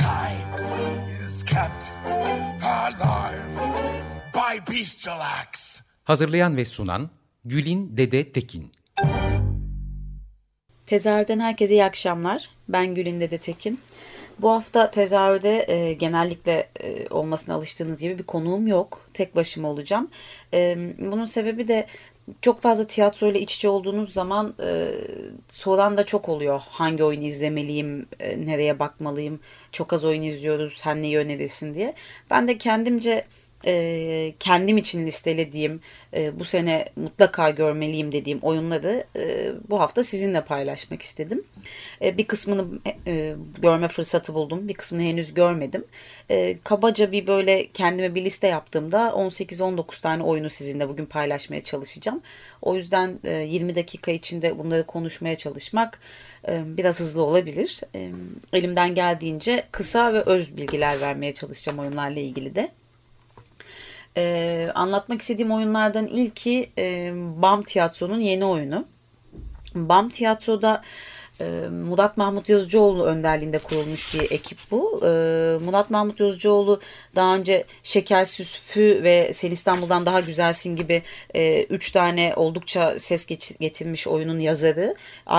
Mankind is kept alive by bestial acts. Hazırlayan ve sunan Gülin Dede Tekin. Tezahürden herkese iyi akşamlar. Ben Gülin Dede Tekin. Bu hafta tezahürde e, genellikle e, olmasına alıştığınız gibi bir konuğum yok. Tek başıma olacağım. E, bunun sebebi de çok fazla tiyatro ile iç içe olduğunuz zaman e, soran da çok oluyor. Hangi oyunu izlemeliyim, e, nereye bakmalıyım, çok az oyun izliyoruz, sen neyi önerirsin diye. Ben de kendimce e, kendim için listelediğim e, bu sene mutlaka görmeliyim dediğim oyunları e, bu hafta sizinle paylaşmak istedim. E, bir kısmını e, görme fırsatı buldum. Bir kısmını henüz görmedim. E, kabaca bir böyle kendime bir liste yaptığımda 18-19 tane oyunu sizinle bugün paylaşmaya çalışacağım. O yüzden e, 20 dakika içinde bunları konuşmaya çalışmak e, biraz hızlı olabilir. E, elimden geldiğince kısa ve öz bilgiler vermeye çalışacağım oyunlarla ilgili de. Ee, anlatmak istediğim oyunlardan ilki e, BAM Tiyatro'nun yeni oyunu. BAM Tiyatro'da e, Murat Mahmut Yazıcıoğlu önderliğinde kurulmuş bir ekip bu. E, Murat Mahmut Yazıcıoğlu daha önce Şeker Süsfü ve Sen İstanbul'dan Daha Güzelsin gibi e, üç tane oldukça ses getirmiş oyunun yazarı.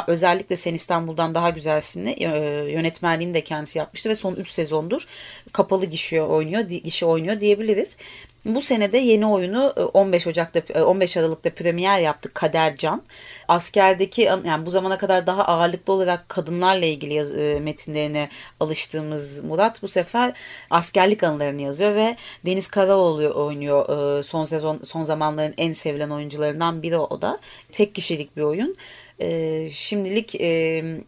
Özellikle Sen İstanbul'dan Daha Güzelsin'i e, yönetmenliğini de kendisi yapmıştı ve son üç sezondur kapalı gişe oynuyor, gişe oynuyor diyebiliriz. Bu senede yeni oyunu 15 e, Ocak'ta 15 e, Aralık'ta premier yaptık Kader Can. Askerdeki yani bu zamana kadar daha ağırlıklı olarak kadınlarla ilgili yaz, e, metinlerine alıştığımız Murat bu sefer askerlik anılarını yazıyor ve Deniz Karaoğlu oynuyor. Son sezon son zamanların en sevilen oyuncularından biri o da. Tek kişilik bir oyun. şimdilik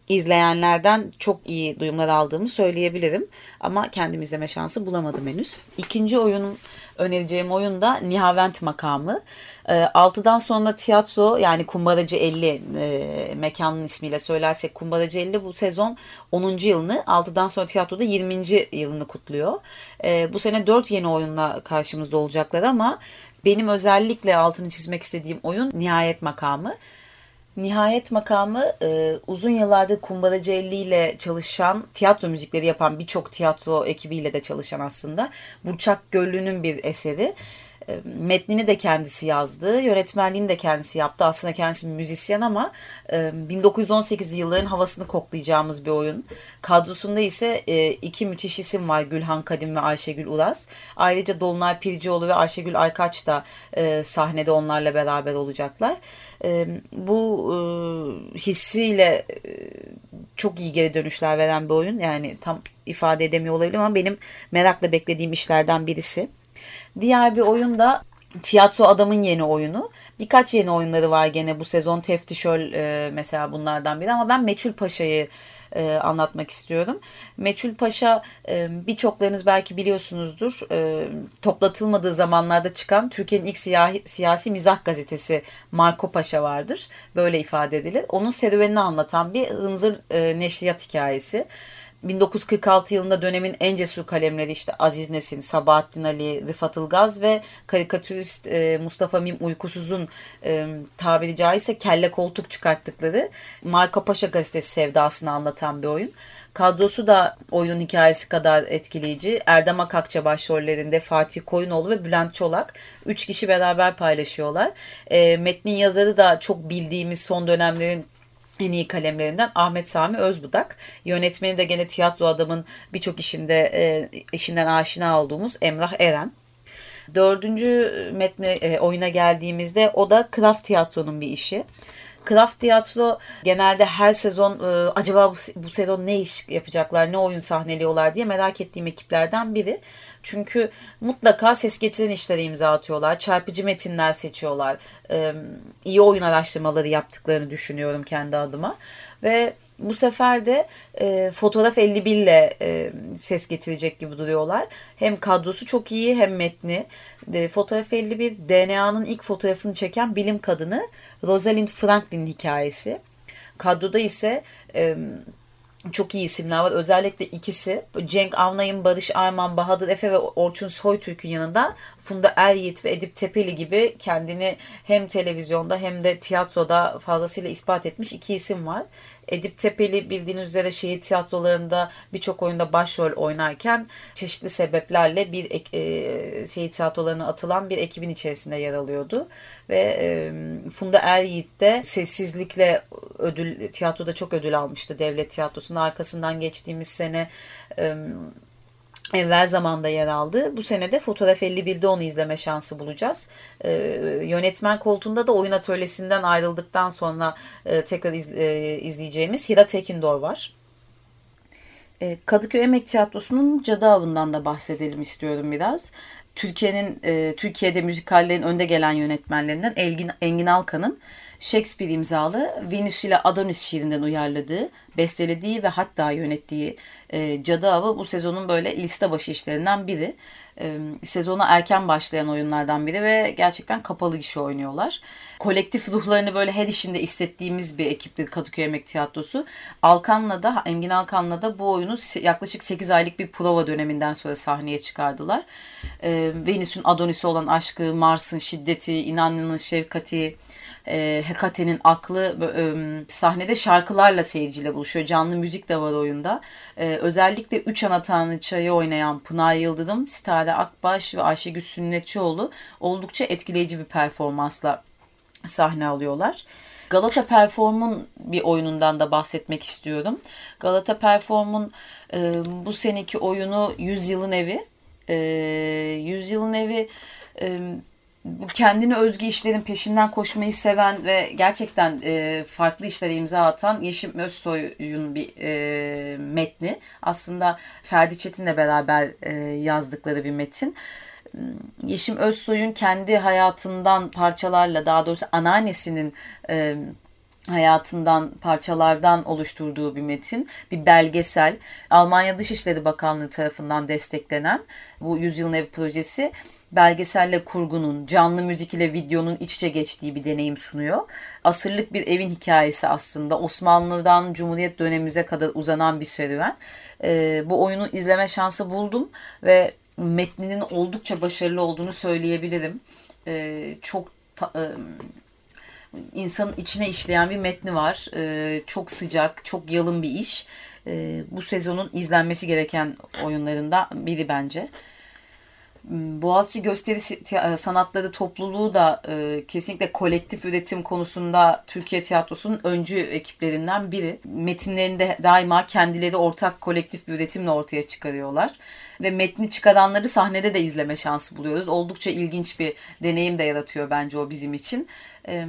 izleyenlerden çok iyi duyumlar aldığımı söyleyebilirim. Ama kendim izleme şansı bulamadım henüz. İkinci oyunum önereceğim oyun da Nihavent makamı. E, ee, 6'dan sonra tiyatro yani Kumbaracı 50 e, mekanın ismiyle söylersek Kumbaracı 50 bu sezon 10. yılını 6'dan sonra tiyatroda 20. yılını kutluyor. E, bu sene 4 yeni oyunla karşımızda olacaklar ama benim özellikle altını çizmek istediğim oyun Nihayet makamı. Nihayet makamı e, uzun yıllardır Kumbaracı 50 ile çalışan, tiyatro müzikleri yapan birçok tiyatro ekibiyle de çalışan aslında. Burçak Göllü'nün bir eseri. Metnini de kendisi yazdı, yönetmenliğini de kendisi yaptı. Aslında kendisi bir müzisyen ama 1918 e, yılların havasını koklayacağımız bir oyun. Kadrosunda ise iki müthiş isim var Gülhan Kadim ve Ayşegül Uras. Ayrıca Dolunay Pircioğlu ve Ayşegül Aykaç da sahnede onlarla beraber olacaklar. Bu hissiyle çok iyi geri dönüşler veren bir oyun. Yani tam ifade edemiyor olabilirim ama benim merakla beklediğim işlerden birisi. Diğer bir oyun da Tiyatro Adam'ın yeni oyunu. Birkaç yeni oyunları var gene bu sezon. Teftişöl e, mesela bunlardan biri ama ben Meçhul Paşa'yı e, anlatmak istiyorum. Meçhul Paşa e, birçoklarınız belki biliyorsunuzdur. E, toplatılmadığı zamanlarda çıkan Türkiye'nin ilk siyahi, siyasi mizah gazetesi Marco Paşa vardır. Böyle ifade edilir. Onun serüvenini anlatan bir hınzır e, neşriyat hikayesi. 1946 yılında dönemin en cesur kalemleri işte Aziz Nesin, Sabahattin Ali, Rıfat Ilgaz ve karikatürist e, Mustafa Mim Uykusuz'un e, tabiri caizse kelle koltuk çıkarttıkları Marka Paşa gazetesi sevdasını anlatan bir oyun. Kadrosu da oyunun hikayesi kadar etkileyici. Erdem Akakça başrollerinde Fatih Koyunoğlu ve Bülent Çolak. Üç kişi beraber paylaşıyorlar. E, metnin yazarı da çok bildiğimiz son dönemlerin en iyi kalemlerinden Ahmet Sami Özbudak. Yönetmeni de gene tiyatro adamın birçok işinde e, işinden aşina olduğumuz Emrah Eren. Dördüncü metne e, oyuna geldiğimizde o da Kraft Tiyatro'nun bir işi. Kraft Tiyatro genelde her sezon e, acaba bu, bu sezon ne iş yapacaklar, ne oyun sahneliyorlar diye merak ettiğim ekiplerden biri. Çünkü mutlaka ses getiren işlere imza atıyorlar. Çarpıcı metinler seçiyorlar. E, iyi oyun araştırmaları yaptıklarını düşünüyorum kendi adıma. Ve bu sefer de e, fotoğraf 51 ile e, ses getirecek gibi duruyorlar. Hem kadrosu çok iyi hem metni. De, fotoğraf 51 DNA'nın ilk fotoğrafını çeken bilim kadını Rosalind Franklin hikayesi. Kadroda ise e, çok iyi isimler var. Özellikle ikisi Cenk Avnay'ın, Barış Arman, Bahadır Efe ve Orçun Soytürk'ün yanında Funda Eryiğit ve Edip Tepeli gibi kendini hem televizyonda hem de tiyatroda fazlasıyla ispat etmiş iki isim var. Edip Tepeli bildiğiniz üzere şehir tiyatrolarında birçok oyunda başrol oynarken çeşitli sebeplerle bir e, şehir tiyatrolarına atılan bir ekibin içerisinde yer alıyordu. Ve e, Funda Er Yiğit de sessizlikle ödül tiyatroda çok ödül almıştı devlet tiyatrosunun arkasından geçtiğimiz sene e, evvel zamanda yer aldı. Bu sene de Fotoğraf 51'de onu izleme şansı bulacağız. Ee, yönetmen koltuğunda da oyun atölyesinden ayrıldıktan sonra e, tekrar iz, e, izleyeceğimiz Hira Tekindor var. E, Kadıköy Emek Tiyatrosu'nun Cadı Avı'ndan da bahsedelim istiyorum biraz. Türkiye'nin e, Türkiye'de müzikallerin önde gelen yönetmenlerinden Engin, Engin Alkan'ın Shakespeare imzalı Venüs ile Adonis şiirinden uyarladığı, bestelediği ve hatta yönettiği e, Cadı Avı bu sezonun böyle liste başı işlerinden biri. E, sezona erken başlayan oyunlardan biri ve gerçekten kapalı gişe oynuyorlar. Kolektif ruhlarını böyle her işinde hissettiğimiz bir ekiptir Kadıköy Emek Tiyatrosu. Alkan'la da, Engin Alkan'la da bu oyunu yaklaşık 8 aylık bir prova döneminden sonra sahneye çıkardılar. E, Venüs'ün Adonis'i olan aşkı, Mars'ın şiddeti, İnanlı'nın şefkati, e, Hekate'nin aklı e, sahnede şarkılarla seyirciyle buluşuyor. Canlı müzik de var oyunda. E, özellikle Üç Ana Tanrıçayı oynayan Pınar Yıldırım, Sitare Akbaş ve Ayşegül Sünnetçioğlu oldukça etkileyici bir performansla sahne alıyorlar. Galata Perform'un bir oyunundan da bahsetmek istiyorum. Galata Perform'un e, bu seneki oyunu Yüzyılın Evi. E, Yüzyılın Evi e, bu kendine özgü işlerin peşinden koşmayı seven ve gerçekten e, farklı işlere imza atan Yeşim Özsoy'un bir e, metni. Aslında Ferdi Çetin'le beraber e, yazdıkları bir metin. Yeşim Özsoy'un kendi hayatından parçalarla daha doğrusu anneannesinin e, hayatından parçalardan oluşturduğu bir metin, bir belgesel. Almanya Dışişleri Bakanlığı tarafından desteklenen bu Yüzyılın Ev projesi belgeselle kurgunun, canlı müzik ile videonun iç içe geçtiği bir deneyim sunuyor. Asırlık bir evin hikayesi aslında. Osmanlı'dan Cumhuriyet dönemimize kadar uzanan bir serüven. Ee, bu oyunu izleme şansı buldum ve metninin oldukça başarılı olduğunu söyleyebilirim. Ee, çok ta, e, insanın içine işleyen bir metni var. Ee, çok sıcak, çok yalın bir iş. Ee, bu sezonun izlenmesi gereken oyunlarından biri bence. Boğaziçi Gösteri e, Sanatları Topluluğu da e, kesinlikle kolektif üretim konusunda Türkiye Tiyatrosu'nun öncü ekiplerinden biri. Metinlerinde daima kendileri ortak kolektif bir üretimle ortaya çıkarıyorlar. Ve metni çıkaranları sahnede de izleme şansı buluyoruz. Oldukça ilginç bir deneyim de yaratıyor bence o bizim için. Ee,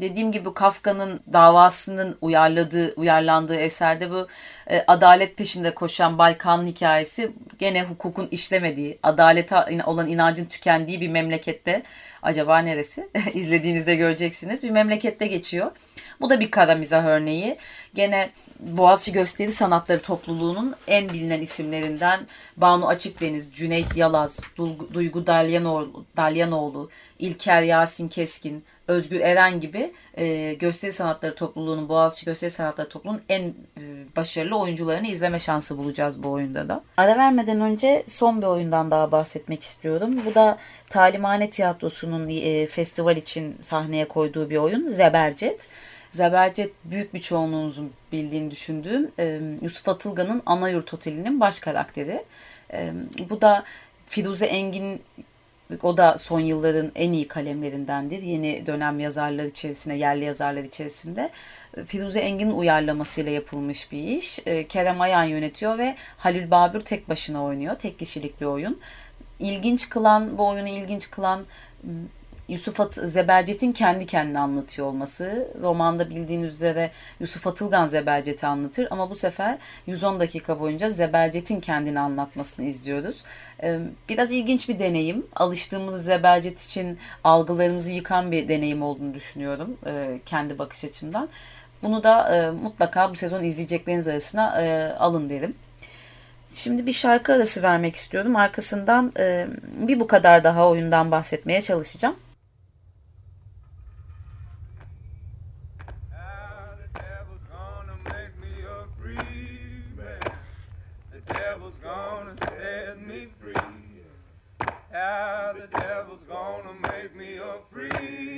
dediğim gibi Kafka'nın davasının uyarladığı, uyarlandığı eserde bu e, adalet peşinde koşan Baykan'ın hikayesi gene hukukun işlemediği, adalete olan inancın tükendiği bir memlekette acaba neresi? İzlediğinizde göreceksiniz. Bir memlekette geçiyor. Bu da bir kara örneği. Gene Boğaziçi Gösteri Sanatları Topluluğu'nun en bilinen isimlerinden Banu Açıkdeniz, Cüneyt Yalaz, Duygu Dalyanoğlu, Dalyanoğlu İlker Yasin Keskin, Özgür Eren gibi e, gösteri sanatları topluluğunun, Boğaziçi Gösteri Sanatları topluluğunun en e, başarılı oyuncularını izleme şansı bulacağız bu oyunda da. Ara vermeden önce son bir oyundan daha bahsetmek istiyorum. Bu da Talimhane Tiyatrosu'nun e, festival için sahneye koyduğu bir oyun. Zebercet. Zebercet büyük bir çoğunluğunuzun bildiğini düşündüğüm e, Yusuf Atılgan'ın Anayurt Oteli'nin baş karakteri. E, bu da Firuze Engin o da son yılların en iyi kalemlerindendir. Yeni dönem yazarlar içerisinde, yerli yazarlar içerisinde. Firuze Engin'in uyarlamasıyla yapılmış bir iş. Ee, Kerem Ayan yönetiyor ve Halil Babür tek başına oynuyor. Tek kişilik bir oyun. İlginç kılan, bu oyunu ilginç kılan Yusuf At Zebercet'in kendi kendine anlatıyor olması. Romanda bildiğiniz üzere Yusuf Atılgan Zebercet'i anlatır ama bu sefer 110 dakika boyunca Zebercet'in kendini anlatmasını izliyoruz. Biraz ilginç bir deneyim. Alıştığımız Zebercet için algılarımızı yıkan bir deneyim olduğunu düşünüyorum kendi bakış açımdan. Bunu da mutlaka bu sezon izleyecekleriniz arasına alın derim. Şimdi bir şarkı arası vermek istiyorum. Arkasından bir bu kadar daha oyundan bahsetmeye çalışacağım. the devil's gonna make me a free.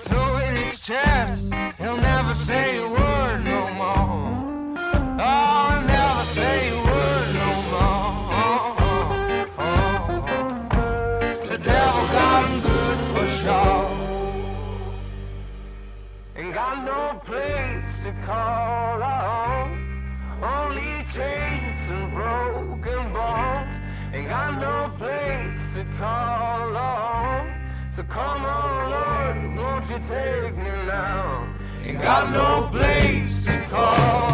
two ain't got no place to call.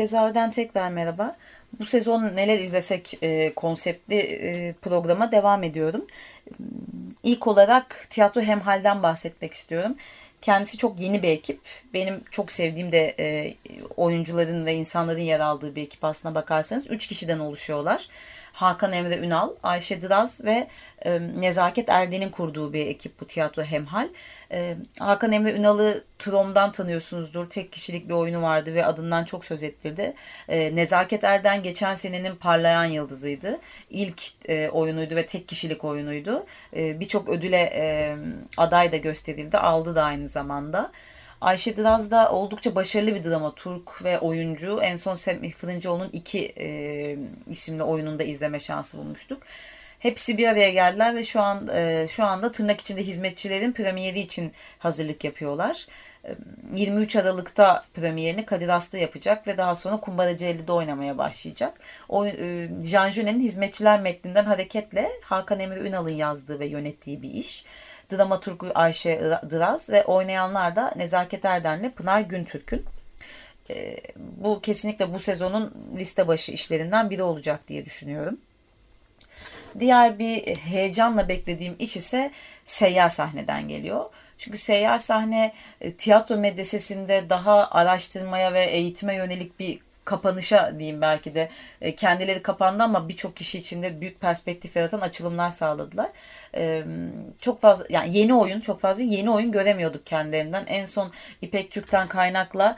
Tezahürden tekrar merhaba. Bu sezon neler izlesek e, konseptli e, programa devam ediyorum. İlk olarak tiyatro hemhalden bahsetmek istiyorum. Kendisi çok yeni bir ekip. Benim çok sevdiğim de e, oyuncuların ve insanların yer aldığı bir ekip aslına bakarsanız. Üç kişiden oluşuyorlar. Hakan Emre Ünal, Ayşe Draz ve e, Nezaket Erden'in kurduğu bir ekip bu tiyatro hemhal. Ee, Hakan Emre Ünal'ı Trom'dan tanıyorsunuzdur. Tek kişilik bir oyunu vardı ve adından çok söz ettirdi. Ee, Nezaket Erden geçen senenin parlayan yıldızıydı. İlk e, oyunuydu ve tek kişilik oyunuydu. Ee, Birçok ödüle e, aday da gösterildi. Aldı da aynı zamanda. Ayşe Draz da oldukça başarılı bir dramaturg ve oyuncu. En son Semih Fırıncıoğlu'nun iki e, isimli oyununda izleme şansı bulmuştuk. Hepsi bir araya geldiler ve şu an e, şu anda tırnak içinde hizmetçilerin premieri için hazırlık yapıyorlar. E, 23 Aralık'ta premierini Kadir Aslı yapacak ve daha sonra Kumbaracı 50'de oynamaya başlayacak. O, e, Jean Genet'in hizmetçiler metninden hareketle Hakan Emre Ünal'ın yazdığı ve yönettiği bir iş. Dramaturgu Ayşe Draz ve oynayanlar da Nezaket Erden'le Pınar Güntürk'ün. E, bu kesinlikle bu sezonun liste başı işlerinden biri olacak diye düşünüyorum. Diğer bir heyecanla beklediğim iş ise seyyar sahneden geliyor. Çünkü seyyar sahne e, tiyatro medresesinde daha araştırmaya ve eğitime yönelik bir kapanışa diyeyim belki de e, kendileri kapandı ama birçok kişi için de büyük perspektif yaratan açılımlar sağladılar. E, çok fazla yani yeni oyun çok fazla yeni oyun göremiyorduk kendilerinden. En son İpek Türk'ten kaynakla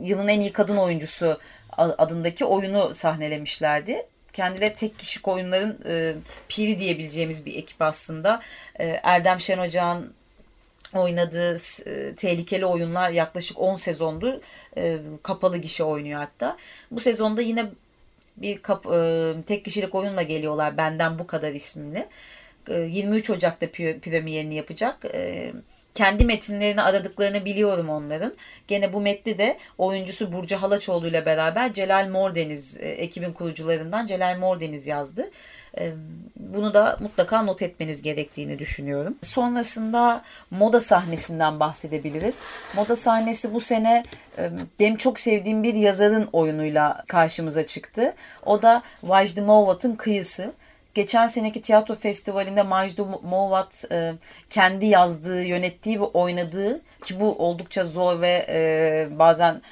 yılın en iyi kadın oyuncusu adındaki oyunu sahnelemişlerdi kendileri tek kişilik oyunların e, piri diyebileceğimiz bir ekip aslında. E, Erdem Şen Hoca'nın oynadığı e, tehlikeli oyunlar yaklaşık 10 sezondur e, kapalı gişe oynuyor hatta. Bu sezonda yine bir kap, e, tek kişilik oyunla geliyorlar Benden Bu Kadar ismini. E, 23 Ocak'ta premierini yapacak. E, kendi metinlerini aradıklarını biliyorum onların. Gene bu metni de oyuncusu Burcu Halaçoğlu ile beraber Celal Mordeniz e, ekibin kurucularından Celal Mordeniz yazdı. E, bunu da mutlaka not etmeniz gerektiğini düşünüyorum. Sonrasında moda sahnesinden bahsedebiliriz. Moda sahnesi bu sene e, benim çok sevdiğim bir yazarın oyunuyla karşımıza çıktı. O da Vajdi Mowat'ın Kıyısı geçen seneki tiyatro festivalinde Majdu Movat e, kendi yazdığı, yönettiği ve oynadığı ki bu oldukça zor ve e, bazen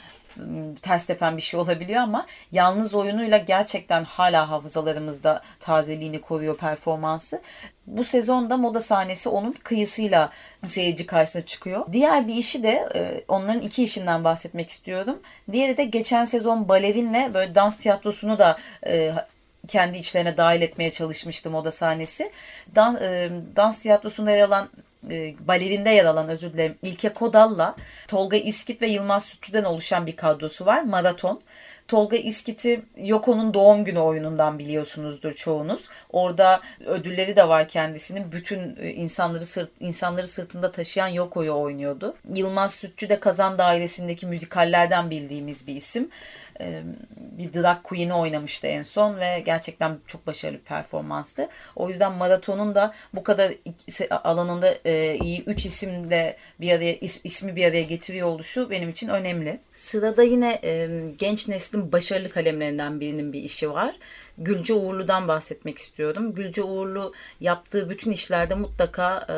ters tepen bir şey olabiliyor ama yalnız oyunuyla gerçekten hala hafızalarımızda tazeliğini koruyor performansı. Bu sezonda moda sahnesi onun kıyısıyla seyirci karşısına çıkıyor. Diğer bir işi de e, onların iki işinden bahsetmek istiyorum. Diğeri de geçen sezon balerinle böyle dans tiyatrosunu da e, kendi içlerine dahil etmeye çalışmıştım oda sahnesi. Dans, e, dans tiyatrosunda yer alan e, balerinde yer alan özür dilerim İlke Kodal'la Tolga İskit ve Yılmaz Sütçü'den oluşan bir kadrosu var. Maraton. Tolga İskit'i Yoko'nun doğum günü oyunundan biliyorsunuzdur çoğunuz. Orada ödülleri de var kendisinin. Bütün e, insanları sırt, insanları sırtında taşıyan Yoko'yu oynuyordu. Yılmaz Sütçü de Kazan Dairesi'ndeki müzikallerden bildiğimiz bir isim bir drag queen'i oynamıştı en son ve gerçekten çok başarılı bir performanstı. O yüzden maratonun da bu kadar alanında iyi 3 isimle bir araya ismi bir araya getiriyor oluşu benim için önemli. Sırada yine genç neslin başarılı kalemlerinden birinin bir işi var. Gülce Uğurlu'dan bahsetmek istiyorum. Gülce Uğurlu yaptığı bütün işlerde mutlaka e,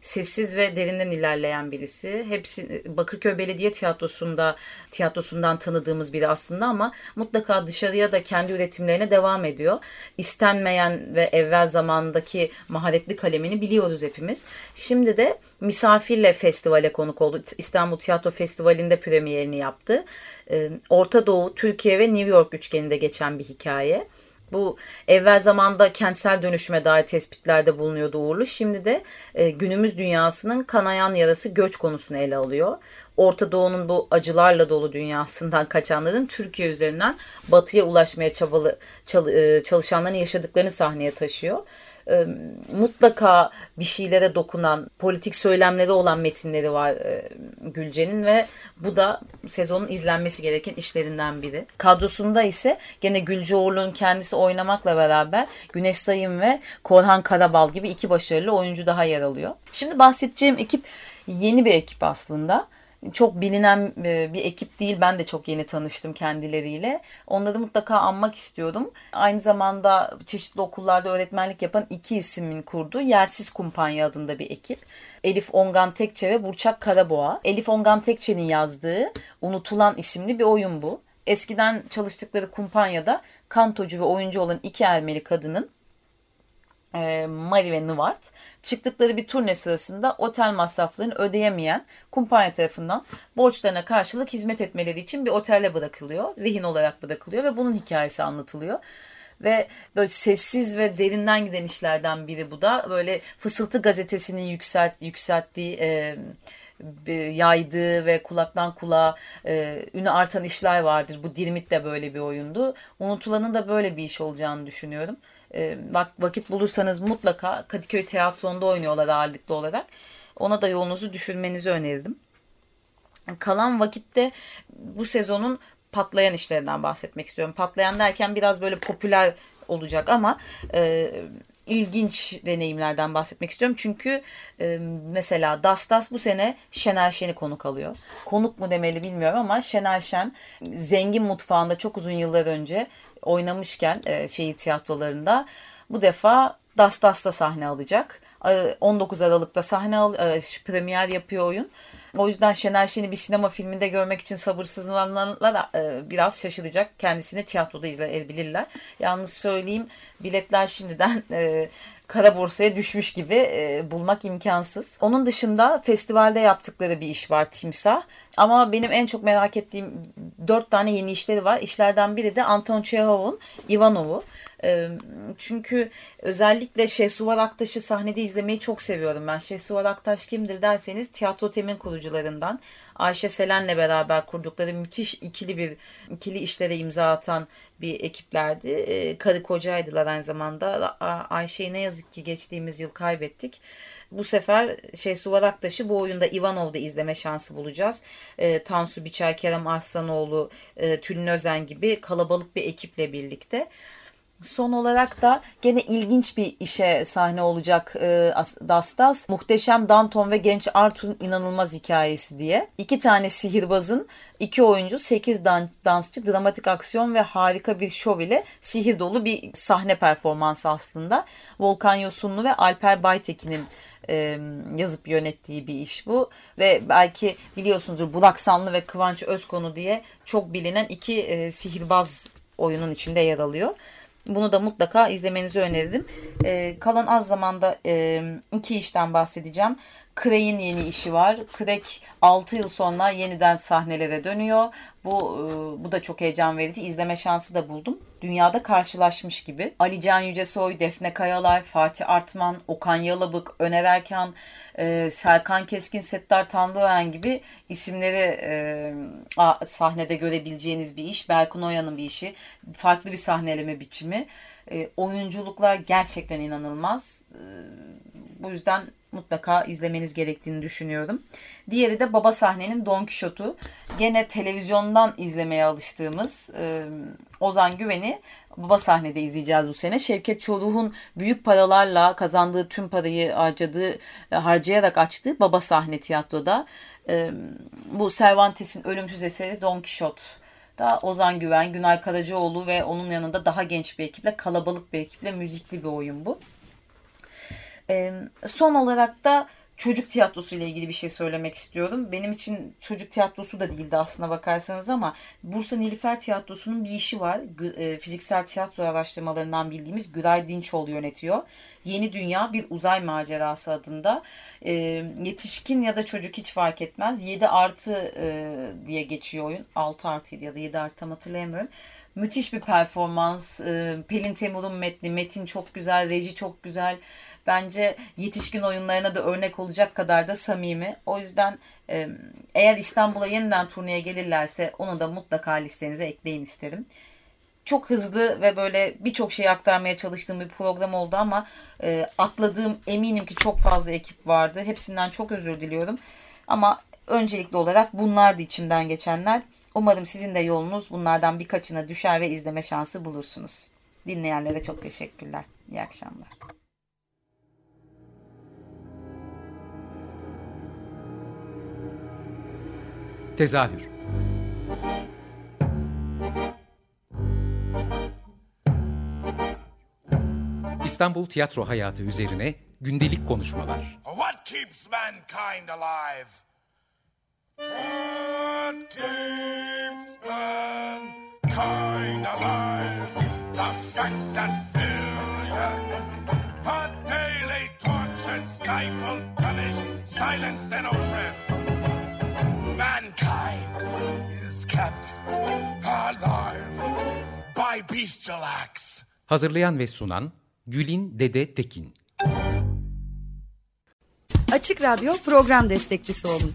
sessiz ve derinden ilerleyen birisi. Hepsi Bakırköy Belediye Tiyatrosu'nda tiyatrosundan tanıdığımız biri aslında ama mutlaka dışarıya da kendi üretimlerine devam ediyor. İstenmeyen ve evvel zamandaki maharetli kalemini biliyoruz hepimiz. Şimdi de Misafirle festivale konuk oldu. İstanbul Tiyatro Festivali'nde premierini yaptı. E, Orta Doğu, Türkiye ve New York üçgeninde geçen bir hikaye. Bu evvel zamanda kentsel dönüşüme dair tespitlerde bulunuyordu Uğurlu. Şimdi de e, günümüz dünyasının kanayan yarası göç konusunu ele alıyor. Orta Doğu'nun bu acılarla dolu dünyasından kaçanların Türkiye üzerinden batıya ulaşmaya çabalı çal, e, çalışanların yaşadıklarını sahneye taşıyor e, mutlaka bir şeylere dokunan, politik söylemleri olan metinleri var e, Gülce'nin ve bu da sezonun izlenmesi gereken işlerinden biri. Kadrosunda ise gene Gülce Uğurlu'nun kendisi oynamakla beraber Güneş Sayın ve Korhan Karabal gibi iki başarılı oyuncu daha yer alıyor. Şimdi bahsedeceğim ekip yeni bir ekip aslında çok bilinen e, bir ekip değil. Ben de çok yeni tanıştım kendileriyle. Onları mutlaka anmak istiyorum. Aynı zamanda çeşitli okullarda öğretmenlik yapan iki ismin kurduğu Yersiz Kumpanya adında bir ekip. Elif Ongan Tekçe ve Burçak Karaboğa. Elif Ongan Tekçe'nin yazdığı Unutulan isimli bir oyun bu. Eskiden çalıştıkları kumpanyada kantocu ve oyuncu olan iki Ermeni kadının e, Mari ve Nıvart çıktıkları bir turne sırasında otel masraflarını ödeyemeyen kumpanya tarafından borçlarına karşılık hizmet etmeleri için bir otelde bırakılıyor. Rehin olarak bırakılıyor ve bunun hikayesi anlatılıyor. Ve böyle sessiz ve derinden giden işlerden biri bu da. Böyle Fısıltı gazetesinin yükselt, yükselttiği e, yaydığı ve kulaktan kulağa e, ünü artan işler vardır. Bu Dirmit de böyle bir oyundu. Unutulanın da böyle bir iş olacağını düşünüyorum. E, vakit bulursanız mutlaka Kadıköy Tiyatrosu'nda oynuyorlar ağırlıklı olarak. Ona da yolunuzu düşürmenizi öneririm. Kalan vakitte bu sezonun patlayan işlerinden bahsetmek istiyorum. Patlayan derken biraz böyle popüler olacak ama e, ilginç deneyimlerden bahsetmek istiyorum. Çünkü e, mesela Das Das bu sene Şener Şen'i konuk alıyor. Konuk mu demeli bilmiyorum ama Şener Şen zengin mutfağında çok uzun yıllar önce oynamışken e, şehir tiyatrolarında bu defa Das Das'ta sahne alacak. 19 Aralık'ta sahne al, e, premier yapıyor oyun. O yüzden Şener Şen'i bir sinema filminde görmek için sabırsızlananlar e, biraz şaşıracak. Kendisini tiyatroda izleyebilirler. Yalnız söyleyeyim biletler şimdiden e, kara borsaya düşmüş gibi e, bulmak imkansız. Onun dışında festivalde yaptıkları bir iş var Timsah. Ama benim en çok merak ettiğim dört tane yeni işleri var. İşlerden biri de Anton Chekhov'un Ivanov'u. Çünkü özellikle Şehsuvar Aktaş'ı sahnede izlemeyi çok seviyorum ben. Şehsuvar Aktaş kimdir derseniz Tiyatro Tem'in kurucularından. Ayşe Selen'le beraber kurdukları müthiş ikili bir ikili işlere imza atan bir ekiplerdi. Karı kocaydılar aynı zamanda. Ayşe'yi ne yazık ki geçtiğimiz yıl kaybettik. Bu sefer şey Suvar Aktaş'ı bu oyunda Ivanov'da izleme şansı bulacağız. E, Tansu Biçer, Kerem Arslanoğlu, e, Tülin Özen gibi kalabalık bir ekiple birlikte. Son olarak da gene ilginç bir işe sahne olacak e, Dastas. Muhteşem Danton ve genç Arthur'un inanılmaz hikayesi diye. İki tane sihirbazın, iki oyuncu, sekiz dan dansçı, dramatik aksiyon ve harika bir şov ile sihir dolu bir sahne performansı aslında. Volkan Yosunlu ve Alper Baytekin'in e, yazıp yönettiği bir iş bu. Ve belki biliyorsunuzdur Burak Sanlı ve Kıvanç Özkonu diye çok bilinen iki e, sihirbaz oyunun içinde yer alıyor. Bunu da mutlaka izlemenizi öneririm. E, kalan az zamanda e, iki işten bahsedeceğim. Craig'in yeni işi var. Craig 6 yıl sonra yeniden sahnelere dönüyor. Bu e, bu da çok heyecan verici. İzleme şansı da buldum. Dünyada karşılaşmış gibi. Ali Can Yücesoy, Defne Kayalay, Fatih Artman, Okan Yalabık, Öner Erkan, e, Serkan Keskin, Settar Tanrıören gibi isimleri e, sahnede görebileceğiniz bir iş. Berkun Oya'nın bir işi. Farklı bir sahneleme biçimi. E, oyunculuklar gerçekten inanılmaz. E, bu yüzden mutlaka izlemeniz gerektiğini düşünüyorum. Diğeri de Baba Sahne'nin Don Quixote'u. Gene televizyondan izlemeye alıştığımız e, Ozan Güven'i Baba Sahne'de izleyeceğiz bu sene. Şevket Çoruh'un büyük paralarla kazandığı tüm parayı harcadığı, e, harcayarak açtığı Baba Sahne tiyatroda. E, bu Cervantes'in ölümsüz eseri Don Quixote da Ozan Güven, Günay Karacaoğlu ve onun yanında daha genç bir ekiple, kalabalık bir ekiple müzikli bir oyun bu. E, son olarak da çocuk tiyatrosu ile ilgili bir şey söylemek istiyorum. Benim için çocuk tiyatrosu da değildi aslına bakarsanız ama Bursa Nilüfer Tiyatrosu'nun bir işi var. E, fiziksel tiyatro araştırmalarından bildiğimiz Güray Dinçoğlu yönetiyor. Yeni Dünya Bir Uzay Macerası adında. E, yetişkin ya da çocuk hiç fark etmez. 7 artı e, diye geçiyor oyun. 6 artıydı ya da 7 artı tam hatırlayamıyorum. Müthiş bir performans. E, Pelin Temur'un metni. Metin çok güzel, reji çok güzel bence yetişkin oyunlarına da örnek olacak kadar da samimi. O yüzden eğer İstanbul'a yeniden turneye gelirlerse onu da mutlaka listenize ekleyin isterim. Çok hızlı ve böyle birçok şey aktarmaya çalıştığım bir program oldu ama e, atladığım eminim ki çok fazla ekip vardı. Hepsinden çok özür diliyorum. Ama öncelikli olarak bunlar da içimden geçenler. Umarım sizin de yolunuz bunlardan birkaçına düşer ve izleme şansı bulursunuz. Dinleyenlere çok teşekkürler. İyi akşamlar. Tezahür İstanbul tiyatro hayatı üzerine gündelik konuşmalar. What keeps mankind alive? What keeps mankind alive? The fact that billions are daily tortured, stifled, punished, silenced, and oppressed. Mankind is kept alive by bestial acts. Hazırlayan ve sunan Gülin Dede Tekin. Açık Radyo program destekçisi olun